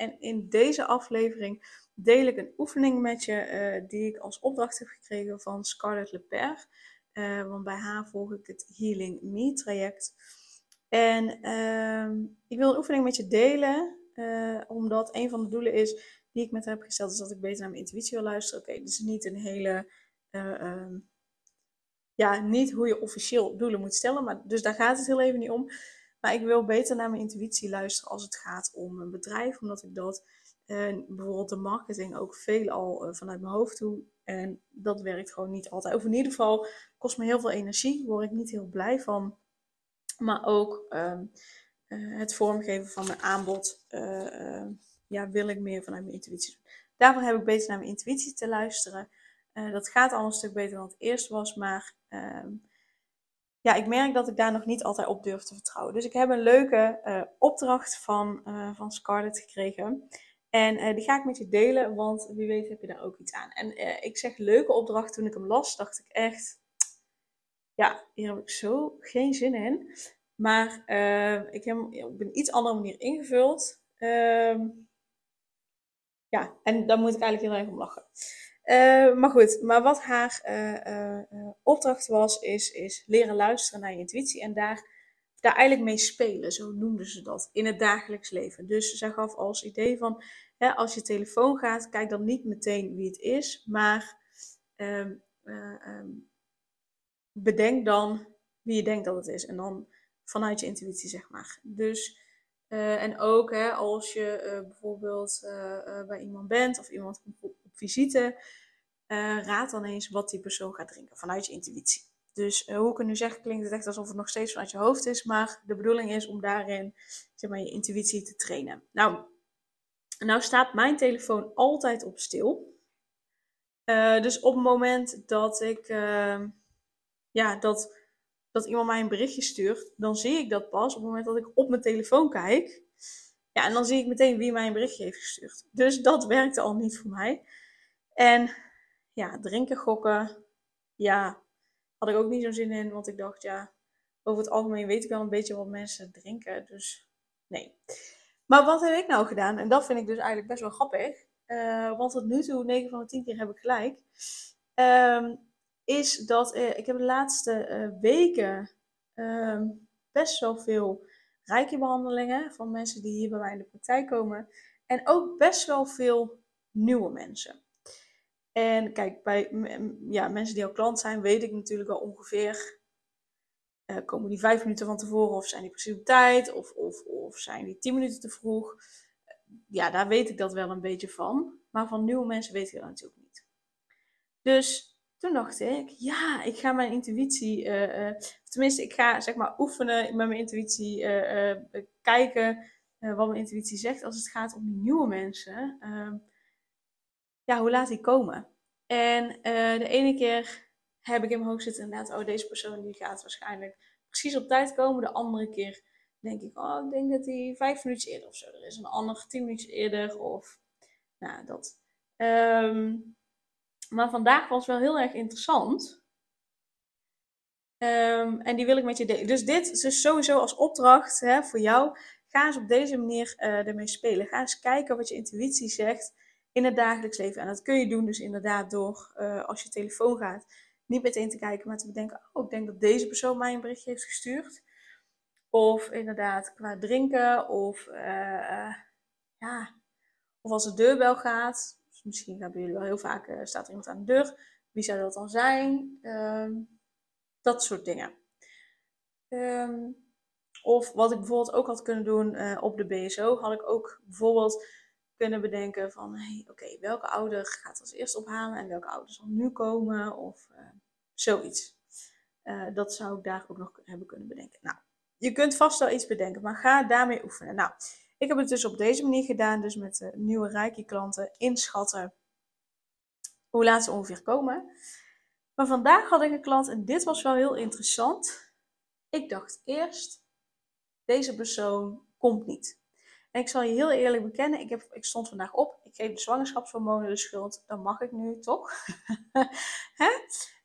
En in deze aflevering deel ik een oefening met je uh, die ik als opdracht heb gekregen van Scarlett Lepers. Uh, want bij haar volg ik het Healing Me traject. En uh, ik wil een oefening met je delen, uh, omdat een van de doelen is die ik met haar heb gesteld, is dat ik beter naar mijn intuïtie wil luisteren. Oké, okay, dus niet een hele. Ehm, ja, niet hoe je officieel doelen moet stellen, maar dus daar gaat het heel even niet om. Maar ik wil beter naar mijn intuïtie luisteren als het gaat om een bedrijf, omdat ik dat uh, bijvoorbeeld de marketing ook veel al uh, vanuit mijn hoofd doe. En dat werkt gewoon niet altijd. Of in ieder geval kost me heel veel energie, word ik niet heel blij van. Maar ook uh, het vormgeven van mijn aanbod, ja, wil ik meer vanuit mijn intuïtie doen. Daarvoor heb ik beter naar mijn intuïtie te luisteren. dat gaat al een stuk beter dan het eerst was, maar ehm, ja, ik merk dat ik daar nog niet altijd op durf te vertrouwen. Dus ik heb een leuke uh, opdracht van, uh, van Scarlett gekregen. En uh, die ga ik met je delen, want wie weet heb je daar ook iets aan. En ik zeg leuke opdracht, toen ik hem las, dacht ik echt, ja, hier heb ik zo geen zin in. Maar ik heb hem op een iets andere manier ingevuld. Ehm, ja, en daar moet ik eigenlijk heel erg om lachen. Uh, maar goed, maar wat haar uh, uh, opdracht was, is, is leren luisteren naar je intuïtie en daar, daar eigenlijk mee spelen, zo noemden ze dat, in het dagelijks leven. Dus zij gaf als idee van, hè, als je telefoon gaat, kijk dan niet meteen wie het is, maar um, bedenk dan wie je denkt dat het is. En dan vanuit je intuïtie, zeg maar. Dus, en ook hè, als je bijvoorbeeld bij iemand bent of iemand visite, uh, raad dan eens wat die persoon gaat drinken vanuit je intuïtie. Dus uh, hoe ik het nu zeg, klinkt het echt alsof het nog steeds vanuit je hoofd is, maar de bedoeling is om daarin zeg maar, je intuïtie te trainen. Nou, nou staat mijn telefoon altijd op stil. Uh, dus op het moment dat ik, ja, dat, dat iemand mij een berichtje stuurt, dan zie ik dat pas op het moment dat ik op mijn telefoon kijk. Ja, en dan zie ik meteen wie mij een berichtje heeft gestuurd. Dus dat werkte al niet voor mij. En ja, drinken, gokken, ja, had ik ook niet zo'n zin in. Want ik dacht, ja, over het algemeen weet ik wel een beetje wat mensen drinken. Dus nee. Maar wat heb ik nou gedaan? En dat vind ik dus eigenlijk best wel grappig. Uh, want tot nu toe, 9 van de 10 keer heb ik gelijk. Uh, is dat uh, ik heb de laatste uh, weken ehm, best wel veel reiki-behandelingen van mensen die hier bij mij in de praktijk komen. En ook best wel veel nieuwe mensen. En kijk, bij ja, mensen die al klant zijn, weet ik natuurlijk wel ongeveer. Uh, komen die vijf minuten van tevoren of zijn die precies op tijd? Of, of, of zijn die tien minuten te vroeg? ja, daar weet ik dat wel een beetje van. Maar van nieuwe mensen weet ik dat natuurlijk niet. Dus toen dacht ik, ja, ik ga mijn intuïtie, uh, tenminste, ik ga zeg maar oefenen met mijn intuïtie, kijken wat mijn intuïtie zegt als het gaat om die nieuwe mensen. Ehm, ja, hoe laat die komen? En uh, de ene keer heb ik in mijn hoofd zitten inderdaad, oh deze persoon die gaat waarschijnlijk precies op tijd komen. De andere keer denk ik, oh ik denk dat hij vijf minuutjes eerder of zo er is. Een ander tien minuutjes eerder of, nou dat. Um, maar vandaag was wel heel erg interessant. Um, en die wil ik met je delen. Dus dit is dus sowieso als opdracht hè, voor jou. Ga eens op deze manier uh, ermee spelen. Ga eens kijken wat je intuïtie zegt in het dagelijks leven. En dat kun je doen dus inderdaad door, uh, als je telefoon gaat, niet meteen te kijken, maar te bedenken, oh, ik denk dat deze persoon mij een berichtje heeft gestuurd. Of inderdaad qua drinken, of uh, ja, of als de deurbel gaat. Dus misschien hebben jullie wel heel vaak, staat er iemand aan de deur. Wie zou dat dan zijn? Um, dat soort dingen. Um, of wat ik bijvoorbeeld ook had kunnen doen op de BSO, had ik ook bijvoorbeeld kunnen bedenken van, hey, oké, welke ouder gaat als eerst ophalen en welke ouder zal nu komen of uh, zoiets. Uh, dat zou ik daar ook nog hebben kunnen bedenken. Nou, je kunt vast wel iets bedenken, maar ga daarmee oefenen. Nou, Ik heb het dus op deze manier gedaan, dus met de nieuwe Reiki klanten inschatten hoe laat ze ongeveer komen. Maar vandaag had ik een klant en dit was wel heel interessant. Ik dacht eerst, deze persoon komt niet. En ik zal je heel eerlijk bekennen, ik, heb, ik stond vandaag op, ik geef de zwangerschapshormonen de schuld. Dan mag ik nu toch? Hè?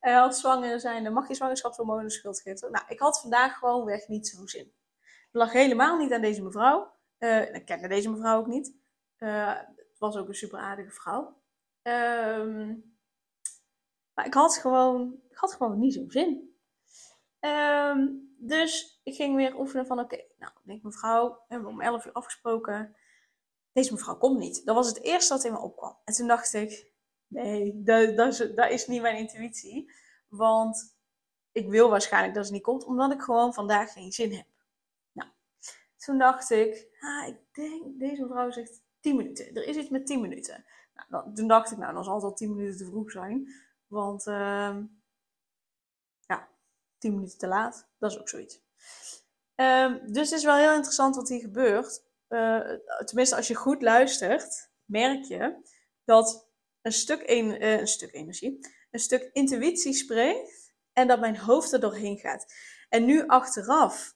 Uh, als zwanger zijn, dan mag je zwangerschapshormonen de schuld geven. Nou, ik had vandaag gewoon weg niet zo'n zin. Het lag helemaal niet aan deze mevrouw. Uh, ik kende deze mevrouw ook niet. Uh, het was ook een super aardige vrouw. Um, maar ik had gewoon, ik had gewoon niet zo'n zin. Um, dus ik ging weer oefenen van, oké, nou, denk mevrouw, we om 11 uur afgesproken. Deze mevrouw komt niet. Dat was het eerste wat in me opkwam. En toen dacht ik, nee, dat, dat, is, dat niet mijn intuïtie. Want ik wil waarschijnlijk dat ze niet komt, omdat ik gewoon vandaag geen zin heb. Nou, toen dacht ik, ah, ik denk, deze mevrouw zegt 10 minuten. Er is iets met 10 minuten. Nou, dan, toen dacht ik, nou, dan zal het al 10 minuten te vroeg zijn. Want ja, 10 minuten te laat, dat is ook zoiets. Um, dus het is wel heel interessant wat hier gebeurt. Uh, tenminste, als je goed luistert, merk je dat een stuk, een, uh, een stuk energie, een stuk intuïtie spreekt en dat mijn hoofd er doorheen gaat. En nu achteraf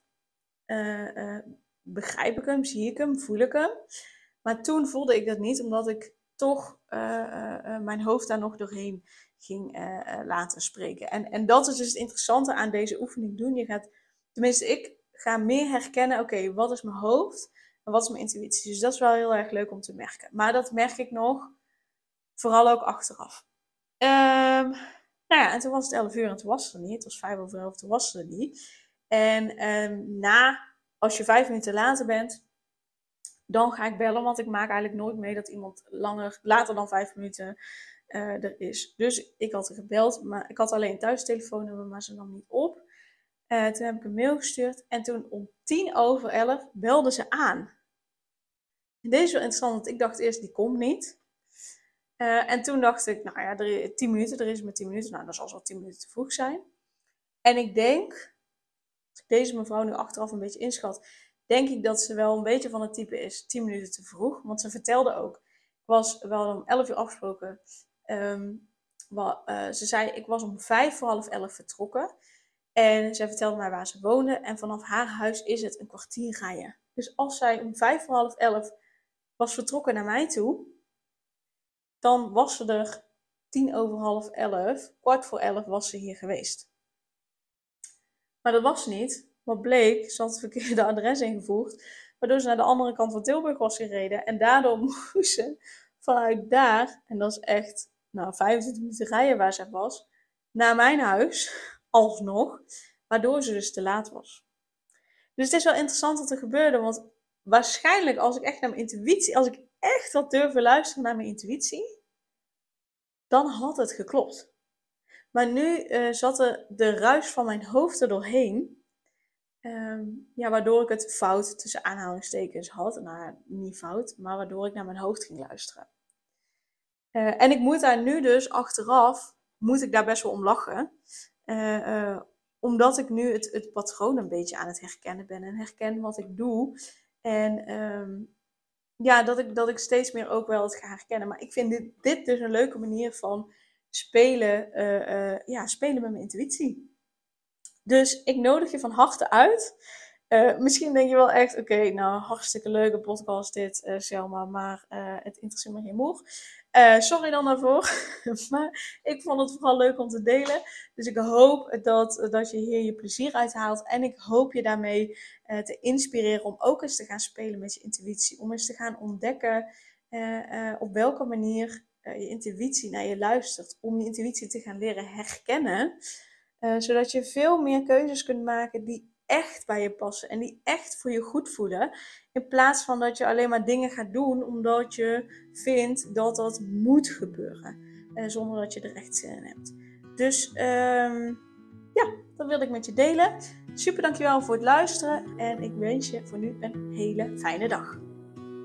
uh, begrijp ik hem, zie ik hem, voel ik hem. Maar toen voelde ik dat niet, omdat ik toch mijn hoofd daar nog doorheen ging uh, laten spreken. En, en dat is dus het interessante aan deze oefening doen. Je gaat, tenminste, ik ga meer herkennen, oké, wat is mijn hoofd en wat is mijn intuïtie. Dus dat is wel heel erg leuk om te merken. Maar dat merk ik nog, vooral ook achteraf. Um, nou ja, en toen was het 11 uur en toen was ze er niet. Het was 5 over 11, toen was ze er niet. En um, na, als je vijf minuten later bent, dan ga ik bellen. Want ik maak eigenlijk nooit mee dat iemand langer, later dan vijf minuten uh, er is. Dus ik had gebeld, maar ik had alleen een thuistelefoonnummer, maar ze nam niet op. Uh, toen heb ik een mail gestuurd en toen om tien over elf belde ze aan. Deze is wel interessant, want ik dacht eerst, die komt niet. Uh, en toen dacht ik, nou ja, er, tien minuten, er is maar tien minuten. Nou, dat zal wel tien minuten te vroeg zijn. En ik denk, als ik deze mevrouw nu achteraf een beetje inschat, denk ik dat ze wel een beetje van het type is, tien minuten te vroeg. Want ze vertelde ook, was wel om elf uur afgesproken Um, wat, uh, ze zei, ik was om vijf voor half elf vertrokken. En zij vertelde mij waar ze woonde. En vanaf haar huis is het een kwartier rijden. Dus als zij om vijf voor half elf was vertrokken naar mij toe, dan was ze er tien over half elf, kwart voor elf was ze hier geweest. Maar dat was niet. Wat bleek, ze had het verkeerde adres ingevoegd, waardoor ze naar de andere kant van Tilburg was gereden. En daardoor moest ze vanuit daar, en dat is echt nou, 25 minuten rijden waar ze was, naar mijn huis, alsnog, waardoor ze dus te laat was. Dus het is wel interessant wat er gebeurde, want waarschijnlijk als ik echt naar mijn intuïtie, als ik echt had durven luisteren naar mijn intuïtie, dan had het geklopt. Maar nu uh, zat er de ruis van mijn hoofd er doorheen. Um, ja, waardoor ik het fout tussen aanhalingstekens had. Nou, niet fout, maar waardoor ik naar mijn hoofd ging luisteren. Uh, en ik moet daar nu dus achteraf, moet ik daar best wel om lachen. Uh, uh, omdat ik nu het, het patroon een beetje aan het herkennen ben en herken wat ik doe. En um, ja, dat ik, dat ik steeds meer ook wel het ga herkennen. Maar ik vind dit, dit dus een leuke manier van spelen, ja, spelen met mijn intuïtie. Dus ik nodig je van harte uit. Misschien denk je wel echt, oké, nou hartstikke leuke podcast dit, Selma, maar het interesseert me geen moer. Sorry dan daarvoor. maar ik vond het vooral leuk om te delen. Dus ik hoop dat, dat je hier je plezier uit haalt. En ik hoop je daarmee te inspireren om ook eens te gaan spelen met je intuïtie. Om eens te gaan ontdekken op welke manier je intuïtie naar je luistert. Om je intuïtie te gaan leren herkennen. zodat je veel meer keuzes kunt maken die echt bij je passen en die echt voor je goed voelen. In plaats van dat je alleen maar dingen gaat doen omdat je vindt dat dat moet gebeuren. Uh, zonder dat je er echt zin in hebt. Dus um, ja, dat wilde ik met je delen. Super dankjewel voor het luisteren. En ik wens je voor nu een hele fijne dag.